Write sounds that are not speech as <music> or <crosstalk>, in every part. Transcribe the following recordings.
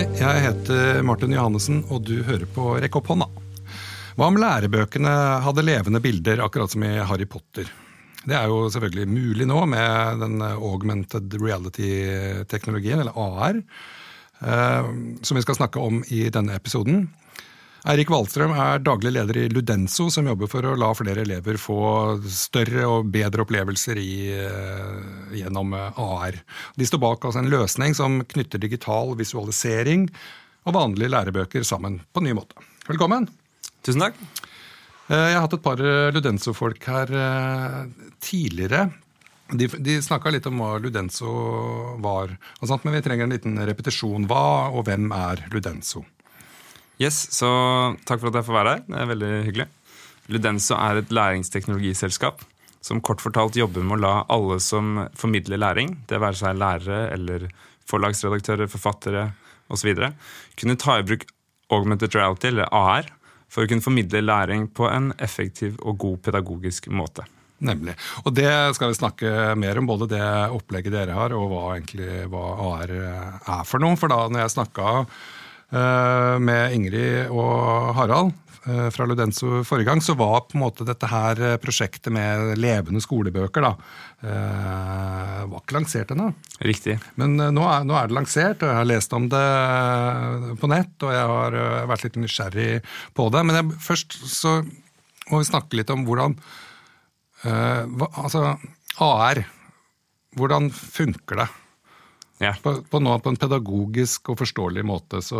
Hei, jeg heter Martin Johannessen, og du hører på Rekk opp hånda. Hva om lærebøkene hadde levende bilder, akkurat som i Harry Potter? Det er jo selvfølgelig mulig nå med den augmented reality-teknologien, eller AR, eh, som vi skal snakke om i denne episoden. Eirik Wahlstrøm er daglig leder i Ludenso, som jobber for å la flere elever få større og bedre opplevelser i, eh, gjennom eh, AR. De står bak altså en løsning som knytter digital visualisering og vanlige lærebøker sammen på en ny måte. Velkommen! Tusen takk. Jeg har hatt et par Ludenso-folk her tidligere. De, de snakka litt om hva Ludenso var, men vi trenger en liten repetisjon. Hva og hvem er Ludenso? Yes, så Takk for at jeg får være her. Det er veldig hyggelig. Ludenso er et læringsteknologiselskap som kort fortalt jobber med å la alle som formidler læring, det være seg lærere eller forlagsredaktører, forfattere osv., kunne ta i bruk augmented reality, eller AR, for å kunne formidle læring på en effektiv og god pedagogisk måte. Nemlig. Og det skal vi snakke mer om, både det opplegget dere har, og hva, egentlig, hva AR er for noe. For da når jeg snakka med Ingrid og Harald uh, fra Ludenso forrige gang, så var på en måte dette her prosjektet med levende skolebøker da, var ikke lansert ennå. Riktig. Men nå er, nå, er, det lansert, og jeg har lest om det på nett, og jeg har vært litt nysgjerrig på det. Men jeg, først så må vi snakke litt om hvordan altså, AR, hvordan funker det? Ja. På, på, nå, på, en pedagogisk og forståelig måte, så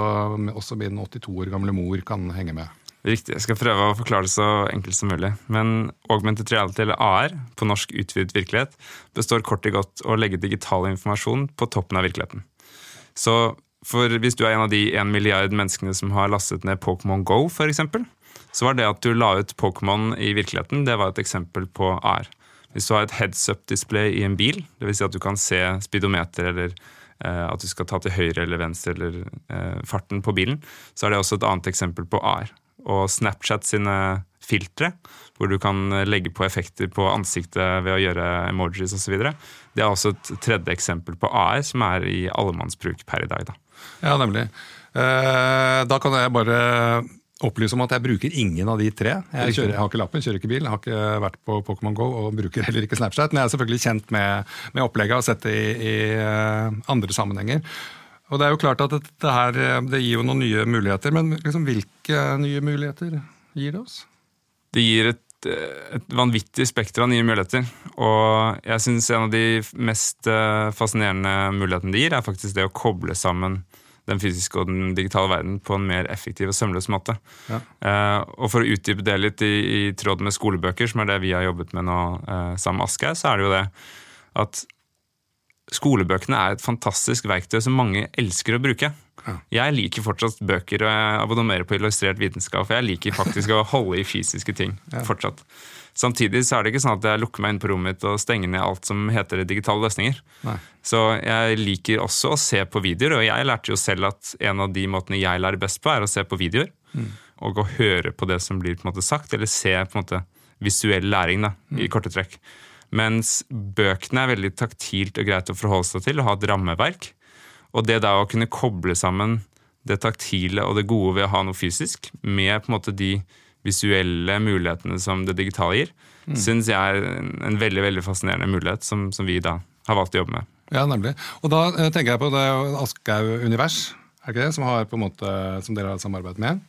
også min 82 år gamle mor kan henge med. Riktig. Jeg skal prøve å forklare det så enkelt som mulig. Men augmented reality, eller AR, på norsk utvidet virkelighet, består kort og godt å legge digital informasjon på toppen av virkeligheten. Så for hvis du er en av de en milliard menneskene som har lastet ned Pokémon Go, f.eks., så var det at du la ut Pokémon i virkeligheten, det var et eksempel på AR. Hvis du har et heads up-display i en bil, dvs. Si at du kan se speedometer eller eh, at du skal ta til høyre eller venstre eller eh, farten på bilen, så er det også et annet eksempel på AR. Og Snapchat sine filtre, hvor du kan legge på effekter på ansiktet ved å gjøre emojis osv. Det er også et tredje eksempel på AR som er i allemannsbruk per i dag. Da. Ja, nemlig. Eh, da kan jeg bare opplyse om at jeg bruker ingen av de tre. Jeg, kjører, jeg, har ikke lappen, kjører ikke bil, jeg har ikke vært på Pokémon GO og bruker heller ikke Snapchat. Men jeg er selvfølgelig kjent med, med opplegget og har sett det i, i, eh, andre sammenhenger. Og det er jo klart at dette her, eh, det gir jo noen nye muligheter, men liksom, hvilke nye muligheter gir det oss? Det gir et, eh, et vanvittig spekter av nye muligheter. Og jeg syns en av de mest fascinerende mulighetene det gir, er faktisk det å koble sammen den fysiske og den digitale verden på en mer effektiv og sømløs måte. Ja. Uh, og For å utdype det litt i, i, tråd med skolebøker, som er det vi har jobbet med nå uh, sammen med Aschehoug, så er det jo det at skolebøkene er et fantastisk verktøy som mange elsker å bruke. Jeg liker fortsatt bøker, og jeg abonnerer på illustrert vitenskap. For jeg liker faktisk å holde i fysiske ting fortsatt. Samtidig så er det ikke sånn at jeg lukker meg inn på rommet mitt og stenger ned alt som heter digitale løsninger. Nei. Så jeg liker også å se på videoer, og jeg lærte jo selv at en av de måtene jeg lærer best på, er å se på videoer. Mm. Og å høre på det som blir på en måte sagt, eller se på en måte visuell læring da, mm. i korte trekk. Mens bøkene er veldig taktilt og greit å forholde seg til og ha et rammeverk. Og det da å kunne koble sammen det taktile og det gode ved å ha noe fysisk, med på en måte de visuelle mulighetene som det digitale gir, mm. syns jeg er en, veldig veldig fascinerende mulighet som, som, vi da har valgt å jobbe med. Ja, nemlig. Og da eh, tenker jeg på det Aschehoug Univers, er ikke det, som, har måte, som dere har samarbeidet med?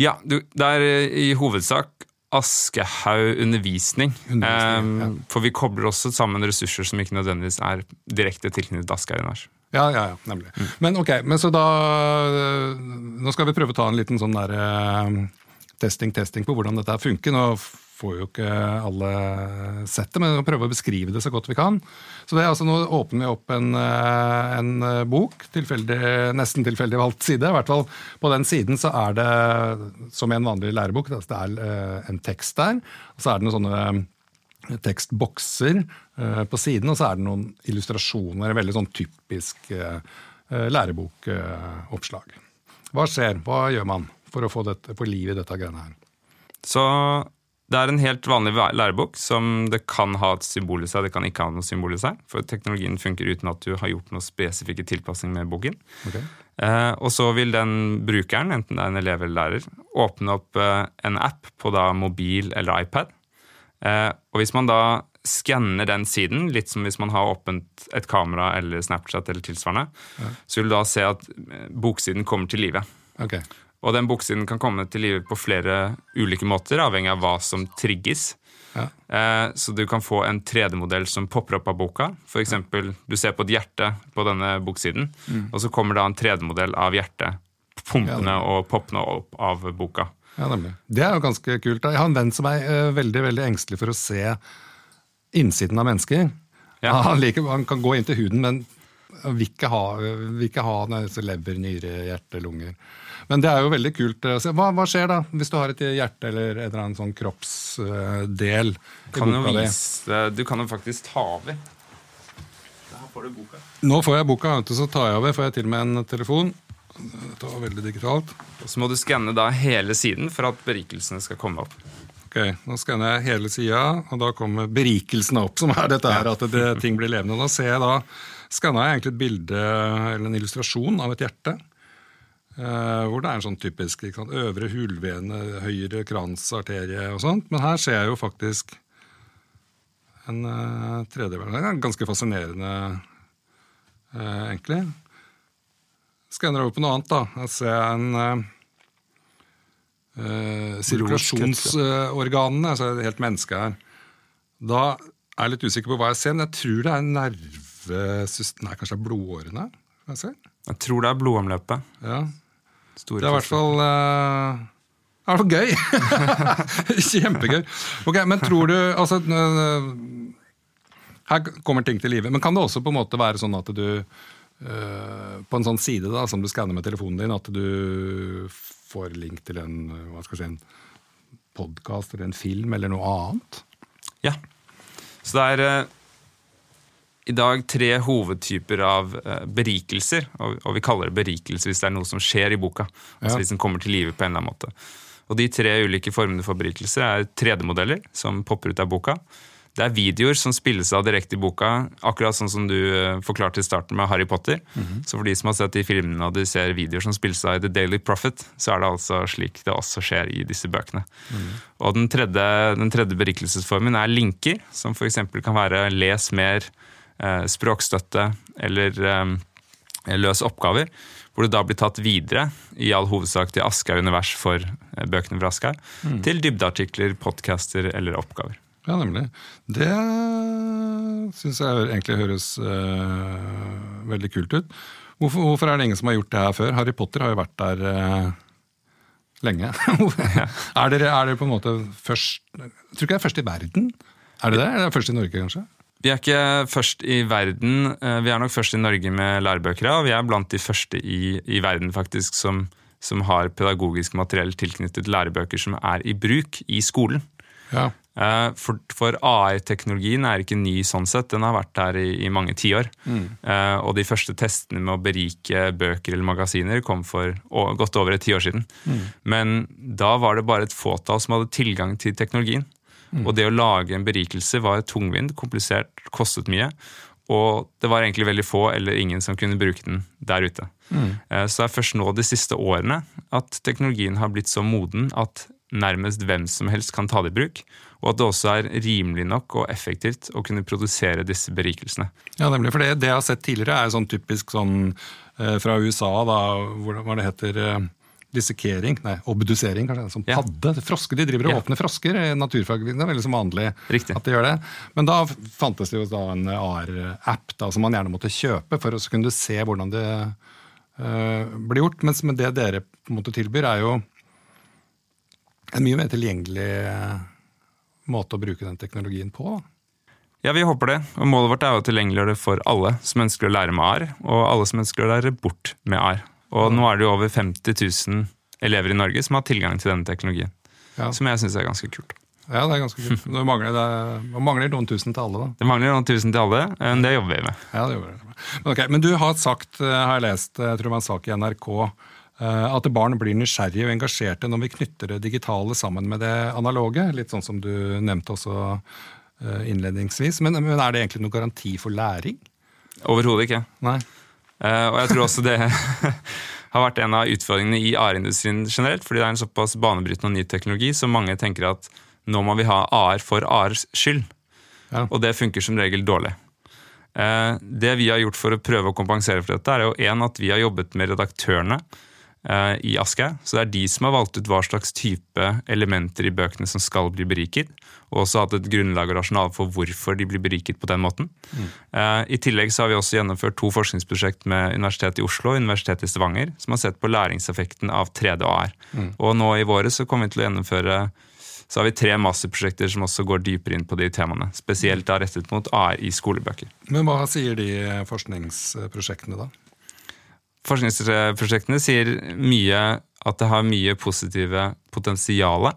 Ja, du, det er eh, i hovedsak Aschehoug undervisning. undervisning ja. For vi kobler også sammen ressurser som ikke nødvendigvis er direkte tilknyttet Aschehoug Univers. Ja, ja, ja, nemlig. Mm. Men ok, men så da Nå skal vi prøve å ta en liten sånn derre testing, testing på hvordan dette funker. Nå får jo ikke alle sett det, men vi prøver å beskrive det så godt vi kan. Så det er altså Nå åpner vi opp en, eh, en eh, bok, tilfeldig, nesten tilfeldig valgt side. I hvert fall På den siden så er det, som i en vanlig lærebok, det er eh, en tekst der. Og så er det noen sånne tekstbokser på siden, og så er det noen illustrasjoner. Veldig sånn typisk lærebokoppslag. Hva skjer? Hva gjør man? for å få, dette, få liv i dette greiene her. Så det er en helt vanlig lærebok som det kan ha et symbol i seg, det kan ikke ha noe symbol i seg. For teknologien funker uten at du har gjort noe spesifikke tilpasninger med boken. Okay. Eh, og så vil den brukeren, enten det er en elev eller lærer, åpne opp eh, en app på da mobil eller iPad. Eh, og hvis man da skanner den siden, litt som hvis man har åpent et kamera eller Snapchat eller tilsvarende, så vil du da se at eh, boksiden kommer til live. Ok. Og den boksiden kan komme til live på flere ulike måter, avhengig av hva som trigges. Ja. Eh, Så du kan få en 3D-modell som popper opp av boka. For eksempel, du ser på et hjerte på denne boksiden, og så kommer da en 3D-modell av hjertet pumpende og poppende opp av boka. Ja, nemlig. Det er jo ganske kult. Jeg har en venn som er uh, veldig veldig engstelig for å se innsiden av mennesker. Ja. <laughs> Han, liker, han kan gå inn til huden, men vil ikke ha, vil ikke ha lever, nyre, hjerte, lunger. Men det er jo veldig kult. å se. Hva, hva skjer da, hvis du har et hjerte eller en eller annen sånn kroppsdel Kan di? vise, du kan jo faktisk ta over. Får du boka. Nå får jeg boka, du, så tar jeg over. Får jeg til og med en telefon. Dette var veldig digitalt. Og så må du skanne da hele siden for at berikelsene skal komme opp. Ok, Nå skanner jeg hele sida, og da kommer berikelsene opp, som er dette her, at det, ting blir levende. Og da ser jeg da, skanna jeg egentlig et bilde, eller en illustrasjon av et hjerte. Eh, hvor det er en sånn typisk sant, øvre hulvene, høyre kransarterie og sånt. Men her ser jeg jo faktisk en uh, tredjeverden. Det er ganske fascinerende, uh, egentlig. jeg over på noe annet, da. Jeg ser en uh, sirkulasjonsorganene, altså helt menneske her. Da er jeg litt usikker på hva jeg ser, men jeg tror det er nervesystem... Nei, kanskje det er blodårene jeg ser? Jeg tror det er blodomløpet. Ja. Store Det er i hvert fall uh, det er gøy! <laughs> Kjempegøy. Ok, Men tror du altså, Her kommer ting til live. Men kan det også på en måte være sånn at du øh, På en sånn side da, som du skanner med telefonen din, at du får link til en hva skal si, en podkast eller en film eller noe annet? Ja. Så det er eh, i dag tre hovedtyper av eh, berikelser, og, vi kaller det berikelse hvis det er noe som skjer i boka. Altså Ja. hvis den kommer til live på en eller annen måte. Og de tre ulike formene for berikelse er 3D-modeller som popper ut av boka. Det er videoer som spilles av direkte i boka, akkurat sånn som du eh, forklarte i starten med Harry Potter. Så for de som har sett de filmene og de ser videoer som spilles av i The Daily Prophet, så er det altså slik det også skjer i disse bøkene. Og den tredje, den tredje berikelsesformen er linker, som f.eks. kan være les mer, språkstøtte eller løse løs oppgaver. Hvor det da blir tatt videre, i all hovedsak til Aschehoug univers for eh, bøkene fra Aschehoug, til dybdeartikler, podcaster eller oppgaver. Ja, nemlig. Det syns jeg egentlig høres øh, veldig kult ut. Hvorfor, hvorfor er det ingen som har gjort det her før? Harry Potter har jo vært der øh, lenge. <laughs> er, dere, er dere på en måte først Jeg tror ikke det er først i verden? Er det det? Eller er det først i Norge, kanskje? Vi er ikke først i verden, eh, vi er nok først i Norge med lærebøker, og vi er blant de første i, i verden faktisk som, som har pedagogisk materiell tilknyttet lærebøker som er i bruk i skolen. Ja. Eh, For, for AI-teknologien er ikke ny sånn sett, den har vært der i, i mange tiår. Mm. Og de første testene med å berike bøker eller magasiner kom for godt over et tiår siden. Men da var det bare et fåtall som hadde tilgang til teknologien. Og det å lage en berikelse var tungvint, komplisert, kostet mye. Og det var egentlig veldig få eller ingen som kunne bruke den der ute. Mm. Så det er først nå de siste årene at teknologien har blitt så moden at nærmest hvem som helst kan ta det i bruk. Og at det også er rimelig nok og effektivt å kunne produsere disse berikelsene. ja, nemlig. For det, det jeg har sett tidligere, er sånn typisk sånn øh, fra USA, da, hvordan hva det heter øh, Dissekering, nei, obdusering, kanskje. Som Ja. padde. Frosker, De driver og Ja. åpner frosker. i Naturfag det er veldig som vanlig Riktig. at de gjør det. Men da fantes det jo da en AR-app som man gjerne måtte kjøpe for å kunne se hvordan det øh, blir gjort. Mens med det dere på en måte tilbyr, er jo en mye mer tilgjengelig øh, måte å bruke den teknologien på. Da. Ja, vi håper det. Og målet vårt er å tilgjengeliggjøre det for alle som ønsker å lære med AR, og alle som ønsker å lære bort med AR. Og nå er det jo over 50 000 elever i Norge som har tilgang til denne teknologien. Ja. Som jeg syns er ganske kult. Ja, det er ganske kult. <laughs> Det mangler, det er, det mangler noen tusen til alle, da. Det mangler noen tusen til alle, men det jobber vi med. Ja, det jobber vi Men, Okay, men du har sagt, eh, har jeg lest, jeg tror det var en sak i NRK, eh, at barn blir nysgjerrige og engasjerte når vi knytter det digitale sammen med det analoge. Litt sånn som du nevnte også eh, innledningsvis. Men, men er det egentlig noen garanti for læring? Overhodet ikke. Nei. Eh, og jeg tror også det <laughs> har vært en av utfordringene i AR-industrien generelt, fordi det er en såpass banebrytende og ny teknologi, så mange tenker at nå må vi ha AR for ARs skyld. Ja. Og det funker som regel dårlig. Eh, det vi har gjort for å prøve å kompensere for dette, er jo en at vi har jobbet med redaktørene i aske. Så det er de som har valgt ut hva slags type elementer i bøkene som skal bli beriket. Og også hatt et grunnlag og rasjonal for hvorfor de blir beriket på den måten. Mm. I tillegg så har vi også gjennomført to forskningsprosjekt med Universitetet i Oslo og Universitetet i Stavanger, som har sett på læringseffekten av 3D og AR. Mm. Og nå i våre så kommer vi til å gjennomføre så har vi tre masterprosjekter som også går dypere inn på de temaene. Spesielt da rettet mot AR i skolebøker. Men hva sier de forskningsprosjektene, da? Forskningsprosjektene sier mye at det har mye positive potensiale.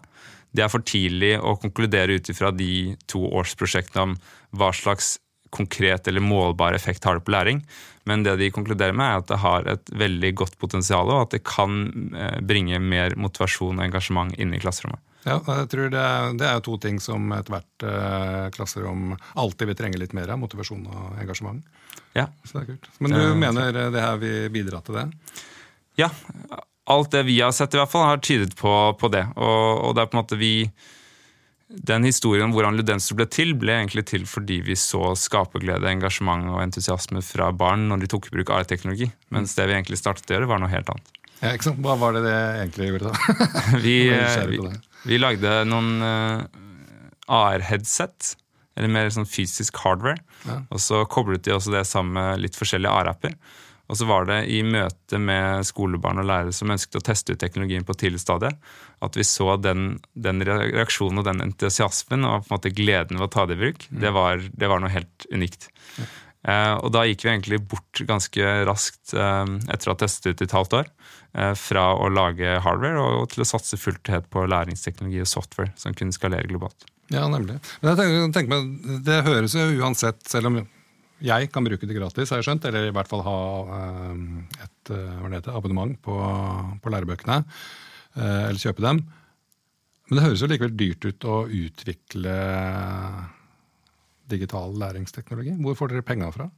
Det er for tidlig å konkludere ut ifra de to årsprosjektene om hva slags konkret eller målbar effekt har det på læring. Men det de konkluderer med, er at det har et veldig godt potensial, og at det kan eh, bringe mer motivasjon og engasjement inn i klasserommet. Ja, jeg tror Det, det er to ting som ethvert eh, klasserom alltid vil trenge litt mer av. Motivasjon og engasjement. Ja. Så det er kult. Men du det, mener det her vil bidra til det? Ja. Alt det vi har sett, i hvert fall, har tydet på, på det. Og, og, det er på en måte vi Den historien om hvordan Ludenser ble til, ble egentlig til fordi vi så skaperglede, engasjement og entusiasme fra barn når de tok i bruk AR-teknologi. Mens det vi egentlig startet å gjøre, var noe helt annet. Ja, ikke sant? Hva var det det egentlig gjorde, da? <laughs> <laughs> vi, vi, vi, lagde noen uh, eh, AR-headset eller mer sånn fysisk hardware. Ja. Og så koblet de også det sammen med litt forskjellige A-rapper. Og så var det i møte med skolebarn og lærere som ønsket å teste ut teknologien på tidlig stadie, at vi så den, den, reaksjonen og den entusiasmen og på en måte gleden ved å ta det i bruk. Mm. Det, var, det, var, noe helt unikt. Ja. Eh, og da gikk vi egentlig bort ganske raskt eh, etter å ha testet ut i et halvt år. Eh, fra å lage hardware og til å satse fullt og på læringsteknologi og software som kunne skalere globalt. Ja, nemlig. Men jeg tenker, tenker meg, Det høres jo uansett, selv om jeg kan bruke det gratis, har jeg skjønt, eller i hvert fall ha eh, et eh, heter, abonnement på, på lærebøkene, eh, eller kjøpe dem. Men det høres jo likevel dyrt ut å utvikle digital læringsteknologi. Hvor får dere penga fra?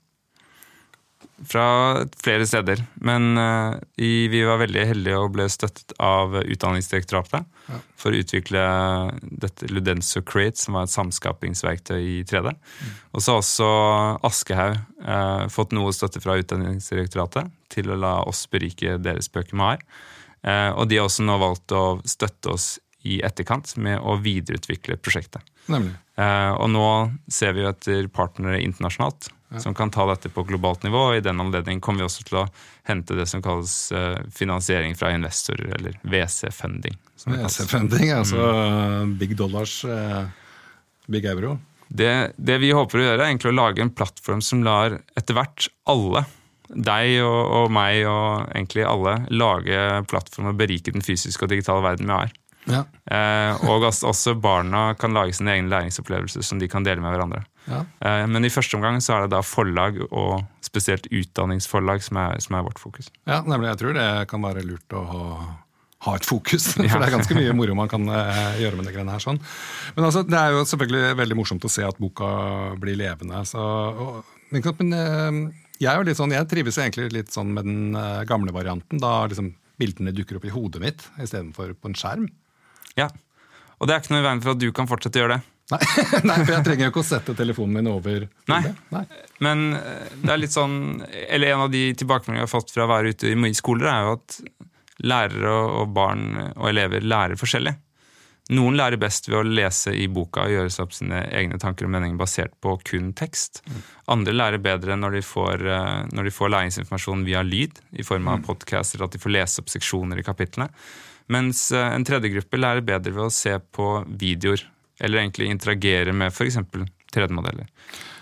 Fra flere steder. Men uh, i, vi var veldig heldige og ble støttet av Utdanningsdirektoratet ja. for å utvikle dette Ludenso Create, som var et samskapingsverktøy i 3D. Mm. Og så har også Aschehoug uh, fått noe støtte fra Utdanningsdirektoratet til å la oss berike deres bøker med AR. Uh, og de har også nå valgt å støtte oss i etterkant med å videreutvikle prosjektet. Nemlig. og nå ser vi jo etter partnere internasjonalt ja. som kan ta dette på globalt nivå. og I den anledning kommer vi også til å hente det som kalles uh, finansiering fra investorer, eller WC-funding. WC-funding, altså mm. big dollars, uh, big euro? Det, det, vi håper å gjøre, er egentlig å lage en plattform som lar etter hvert alle, deg og, og, meg og egentlig alle, lage plattform og berike den fysiske og digitale verden vi har. Ja. Eh, og også barna kan lage sine egne læringsopplevelser som de kan dele med hverandre. Ja. Eh, men i første omgang så er det da forlag, og spesielt utdanningsforlag, som er, som er, vårt fokus. Ja, nemlig. Jeg tror det kan være lurt å ha, ha et fokus. <laughs> For det er ganske mye moro man kan eh, gjøre med det greiene her. sånn. Men altså, det er jo selvfølgelig veldig morsomt å se at boka blir levende. Så, og, men eh, jeg, er sånn, jeg trives egentlig litt sånn med den gamle varianten. Da liksom bildene dukker opp i hodet mitt istedenfor på en skjerm. Ja, Og det er ikke noe i veien for at du kan fortsette å gjøre det. Nei, <laughs> Nei, for jeg trenger jo ikke å sette telefonen min over. Nei. Nei. Men eh, det er litt sånn Eller en av de tilbakemeldingene jeg har fått fra å være ute i skoler, er jo at lærere og barn og elever lærer forskjellig. Noen lærer best ved å lese i boka og gjøre seg opp sine egne tanker og meninger basert på kun tekst. Andre lærer bedre når de, får, eh, når de får læringsinformasjon via lyd, i form av mm. podcaster, at de får lese opp seksjoner i kapitlene. Mens eh, en tredje gruppe lærer bedre ved å se på videoer eller egentlig interagere med f.eks. 3D-modeller.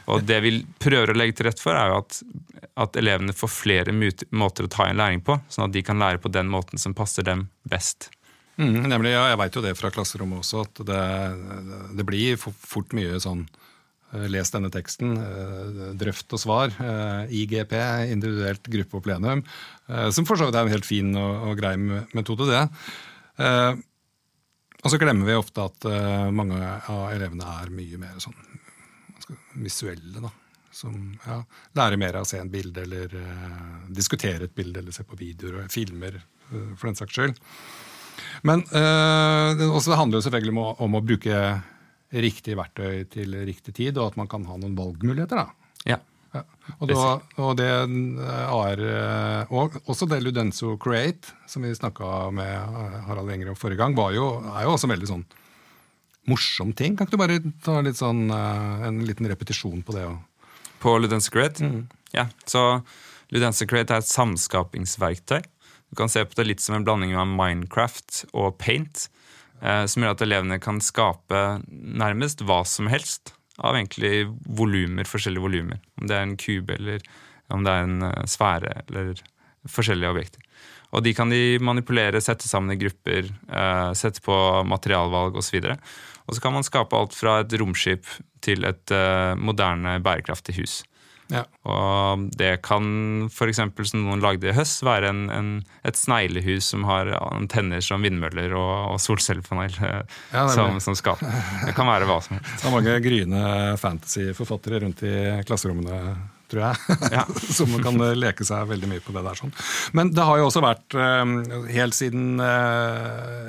Og Det vi prøver å legge til rette for, er jo at, at elevene får flere måter å ta inn læring på, sånn at de kan lære på den måten som passer dem best. Mm, nemlig, ja, Jeg veit jo det fra klasserommet også, at det, det blir fort mye sånn eh, Les denne teksten, eh, drøft og svar. Eh, IGP, individuelt gruppe og plenum. Som for så vidt er en helt fin og, og grei metode, det. Og så glemmer vi ofte at uh, mange av elevene er mye mer sånn visuelle. da. som ja, lærer mer av å se en bilde, eller uh, diskutere et bilde, eller se på videoer og filmer, uh, for den saks skyld. Men det, det handler jo selvfølgelig om å, om å, bruke riktig verktøy til riktig tid, og at man kan ha noen valgmuligheter. da. Ja. Ja. Og, da, og, det AR, og også det Ludenso Create, som vi snakka med Harald Enger om forrige gang, jo, er jo også veldig sånn morsom ting. Kan ikke du bare ta litt sånn, en liten repetisjon på det? På Ludensecrate? Mm. Ja, så Ludenso Create er et samskapingsverktøy. Du kan se på det litt som en blanding av Minecraft og Paint. Eh, som gjør at elevene kan skape nærmest hva som helst av egentlig volumer, forskjellige volumer. Om det er en kube, eller om det er en uh, sfære, eller forskjellige objekter. Og de kan de manipulere, sette sammen i grupper, uh, sette på materialvalg osv. Og, så og så kan man skape alt fra et romskip til et uh, moderne, bærekraftig hus. Ja. Og det kan f.eks. som noen lagde i høst, være en, en, et sneglehus som har antenner som vindmøller og, og solcellepanel eh, ja, som, som skap. Det kan være hva som helst. Det er mange gryende fantasyforfattere rundt i klasserommene tror jeg. Ja. <laughs> som kan leke seg veldig mye på det der. sånn. Men det har jo også vært, eh, helt siden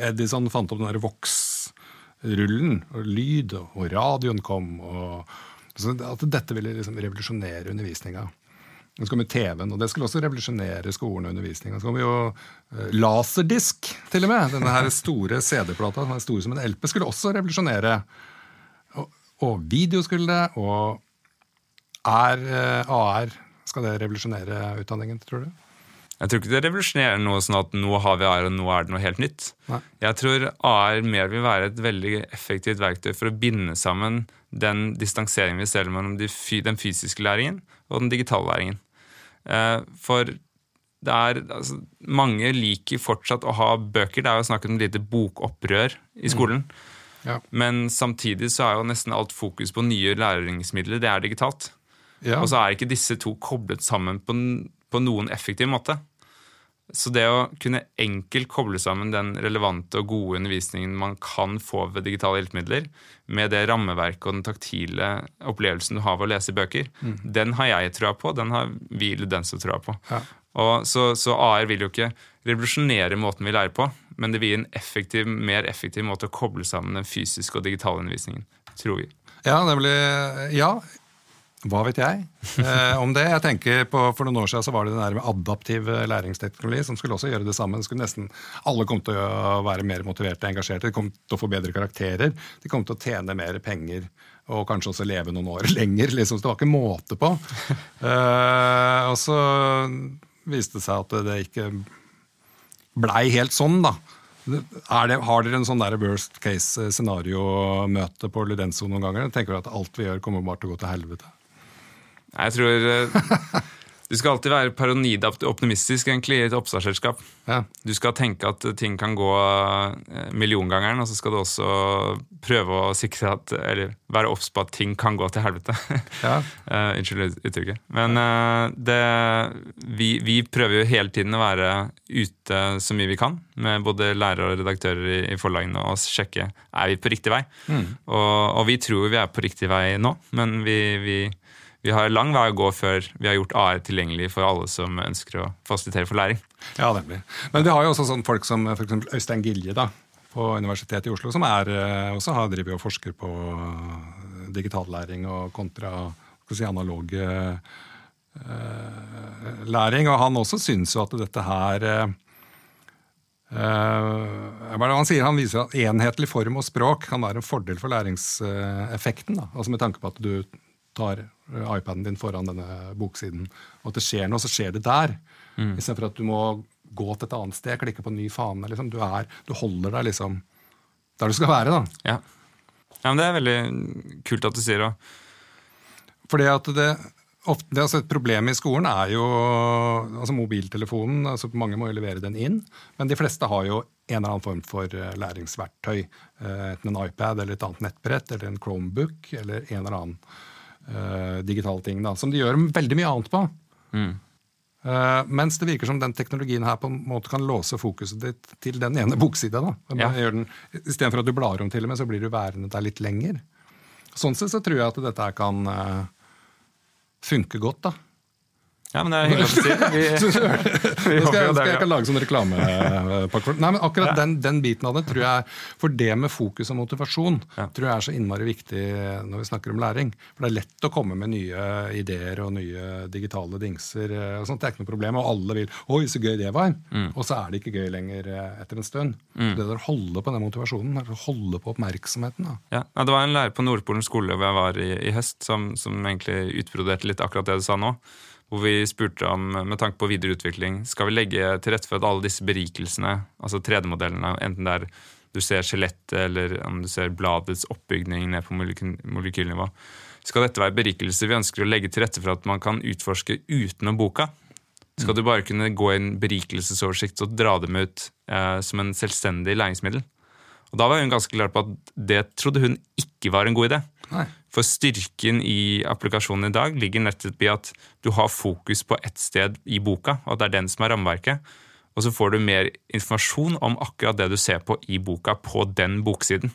Edison fant opp den der Vox rullen og lyd, og radioen kom. og At dette ville liksom revolusjonere undervisninga. Så kom jo TV-en, og det skulle også revolusjonere skolen og undervisninga. Så kom jo uh, laserdisk, til og med. Denne her store CD-plata, som er stor som en LP, skulle også revolusjonere. Og, og video skulle det, og er uh, AR Skal det revolusjonere utdanningen, tror du? Jeg tror ikke det revolusjonerer noe sånn at nå har vi AR, og nå er det noe helt nytt. Nei. Jeg tror AR mer vil være et veldig effektivt verktøy for å binde sammen den distanseringen vi ser mellom den fysiske læringen og den digitale læringen. Eh, for det er, altså, mange liker fortsatt å ha bøker. Det er jo snakket om lite bokopprør i skolen. Mm. Ja. Men samtidig så er jo nesten alt fokus på nye læringsmidler. Det er digitalt. Ja. Og så er ikke disse to koblet sammen på på noen effektiv måte. Så det å kunne enkelt koble sammen den relevante og gode undervisningen man kan få ved digitale hjelpemidler, med det rammeverket og den taktile opplevelsen du har ved å lese bøker, mm. den har jeg trua på. Den har vi ludenser trua på. Ja. Og så, så, AR vil jo ikke revolusjonere måten vi lærer på, men det vil gi en effektiv, mer effektiv måte å koble sammen den fysiske og digitale undervisningen, tror vi. Ja, nemlig, ja, hva vet jeg eh, om det? Jeg tenker på, For noen år siden så var det den der med adaptiv eh, læringsteknologi som skulle også gjøre det samme. Skulle nesten, alle kom til å være mer motiverte og engasjerte. De kom til å få bedre karakterer. De kom til å tjene mer penger og kanskje også leve noen år <laughs> lenger. Liksom. Det var ikke måte på. eh, og så viste det seg at det ikke blei helt sånn, da. Det, har dere en sånn der worst case scenario-møte på Ludenso noen ganger? Tenker du at alt vi gjør, kommer bare til å gå til helvete? Jeg tror eh, <laughs> Du skal alltid være paranoid optimistisk egentlig, i et oppstartsselskap. Ja. Du skal tenke at ting kan gå eh, milliongangeren, og så skal du også prøve å sikre at, eller være obs på at ting kan gå til helvete. <laughs> Ja. uh, unnskyld uttrykket. Men uh, det, vi, vi, prøver jo hele tiden å være ute så mye vi kan, med både lærere og redaktører i, i forlagene, og sjekke er vi på riktig vei. Mm. Og, og, vi tror vi er på riktig vei nå, men vi, vi vi har lang vei å gå før vi har gjort AR tilgjengelig for alle som ønsker å fasilitere for læring. Ja, nemlig. Men vi har jo også sånn folk som f.eks. Øystein Gilje da, på Universitetet i Oslo, som er, eh, også har drevet og forsker på eh, digitallæring og kontra si, analog eh, læring. Og han også syns jo at dette her uh, han, sier, han viser at enhetlig form og språk kan være en fordel for læringseffekten. Da. Altså Med tanke på at du tar iPaden din foran denne boksiden, og at det skjer noe, så skjer det der. Mm. Istedenfor at du må gå til et annet sted, klikke på en ny fane. Liksom. Du, er, du, holder deg liksom der du skal være. da. Ja. ja men Det er veldig kult at du sier det. Fordi at det, ofte, det altså Et problem i skolen er jo altså mobiltelefonen. altså Mange må jo levere den inn. Men de fleste har jo en eller annen form for eh, læringsverktøy. Eh, enten en iPad eller et annet nettbrett eller en Chromebook eller en eller annen uh, digitale ting, da, som de gjør veldig mye annet på. Mm. Uh, mens det virker som den teknologien her på en måte kan låse fokuset ditt til den ene <laughs> boksida. Ja. Istedenfor at du blar om, til og med, så blir du værende der litt lenger. Sånn sett så tror jeg at dette kan uh, funke godt, da. Ja, men det er hyggelig å si. <laughs> Vi, <laughs> vi skal, jeg, skal jeg ikke lage sånn reklamepakke Nei, men akkurat den, den biten av det tror jeg For det med fokus og motivasjon tror jeg er så innmari viktig når vi snakker om læring. For det er lett å komme med nye ideer og nye digitale dingser. eh, og sånt, Det er ikke noe problem. Og alle vil 'oi, så gøy det var'. Mm. Og så er det ikke gøy lenger eh, etter en stund. Så det der å holde på den motivasjonen, er å holde på oppmerksomheten. Ja, ja, Det var en lærer på Nordpolen skole hvor jeg var i, i høst, som, som egentlig utbroderte litt akkurat det du sa nå. Hvor vi spurte om, med tanke på videreutvikling skal vi legge til rette for at alle disse berikelsene, altså 3D-modellene, enten det er du ser skjelettet eller om du ser bladets oppbygning ned på molekylnivå, skal dette være berikelser vi ønsker å legge til rette for at man kan utforske utenom boka? Skal du bare kunne gå i en berikelsesoversikt og dra dem ut eh, som en selvstendig læringsmiddel? Og Da var hun ganske klar på at det trodde hun ikke var en god idé. Nei. For styrken i applikasjonen i dag ligger nettopp i at du har fokus på ett sted i boka, og at det er den som er rammeverket. Og så får du mer informasjon om akkurat det du ser på i boka, på den boksiden.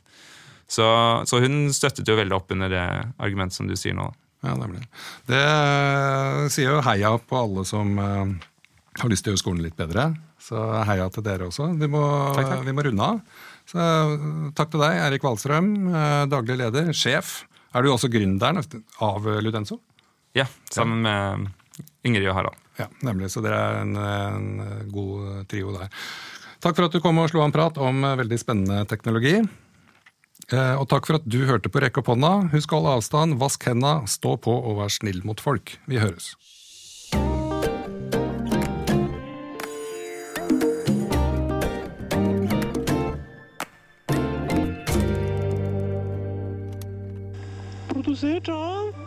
Så, så hun støttet jo veldig opp under det argumentet som du sier nå. Ja, det, blir. det eh, sier jo heia på alle som eh, har lyst til å gjøre skolen litt bedre. Så heia til dere også. Vi må, Takk, takk. Vi må runde av. Så eh, takk til deg, Erik Wahlstrøm, daglig leder, sjef. Er du også gründeren av Ludenso? Ja, sammen med Ingrid og Harald. Ja, nemlig. Så dere er en, en god trio der. Takk for at du kom og slo av en prat om eh, veldig spennende teknologi. Eh, Og takk for at du hørte på Rekk opp hånda. Husk holde avstand, vask henda, stå på og vær snill mot folk. Vi høres. Produsert av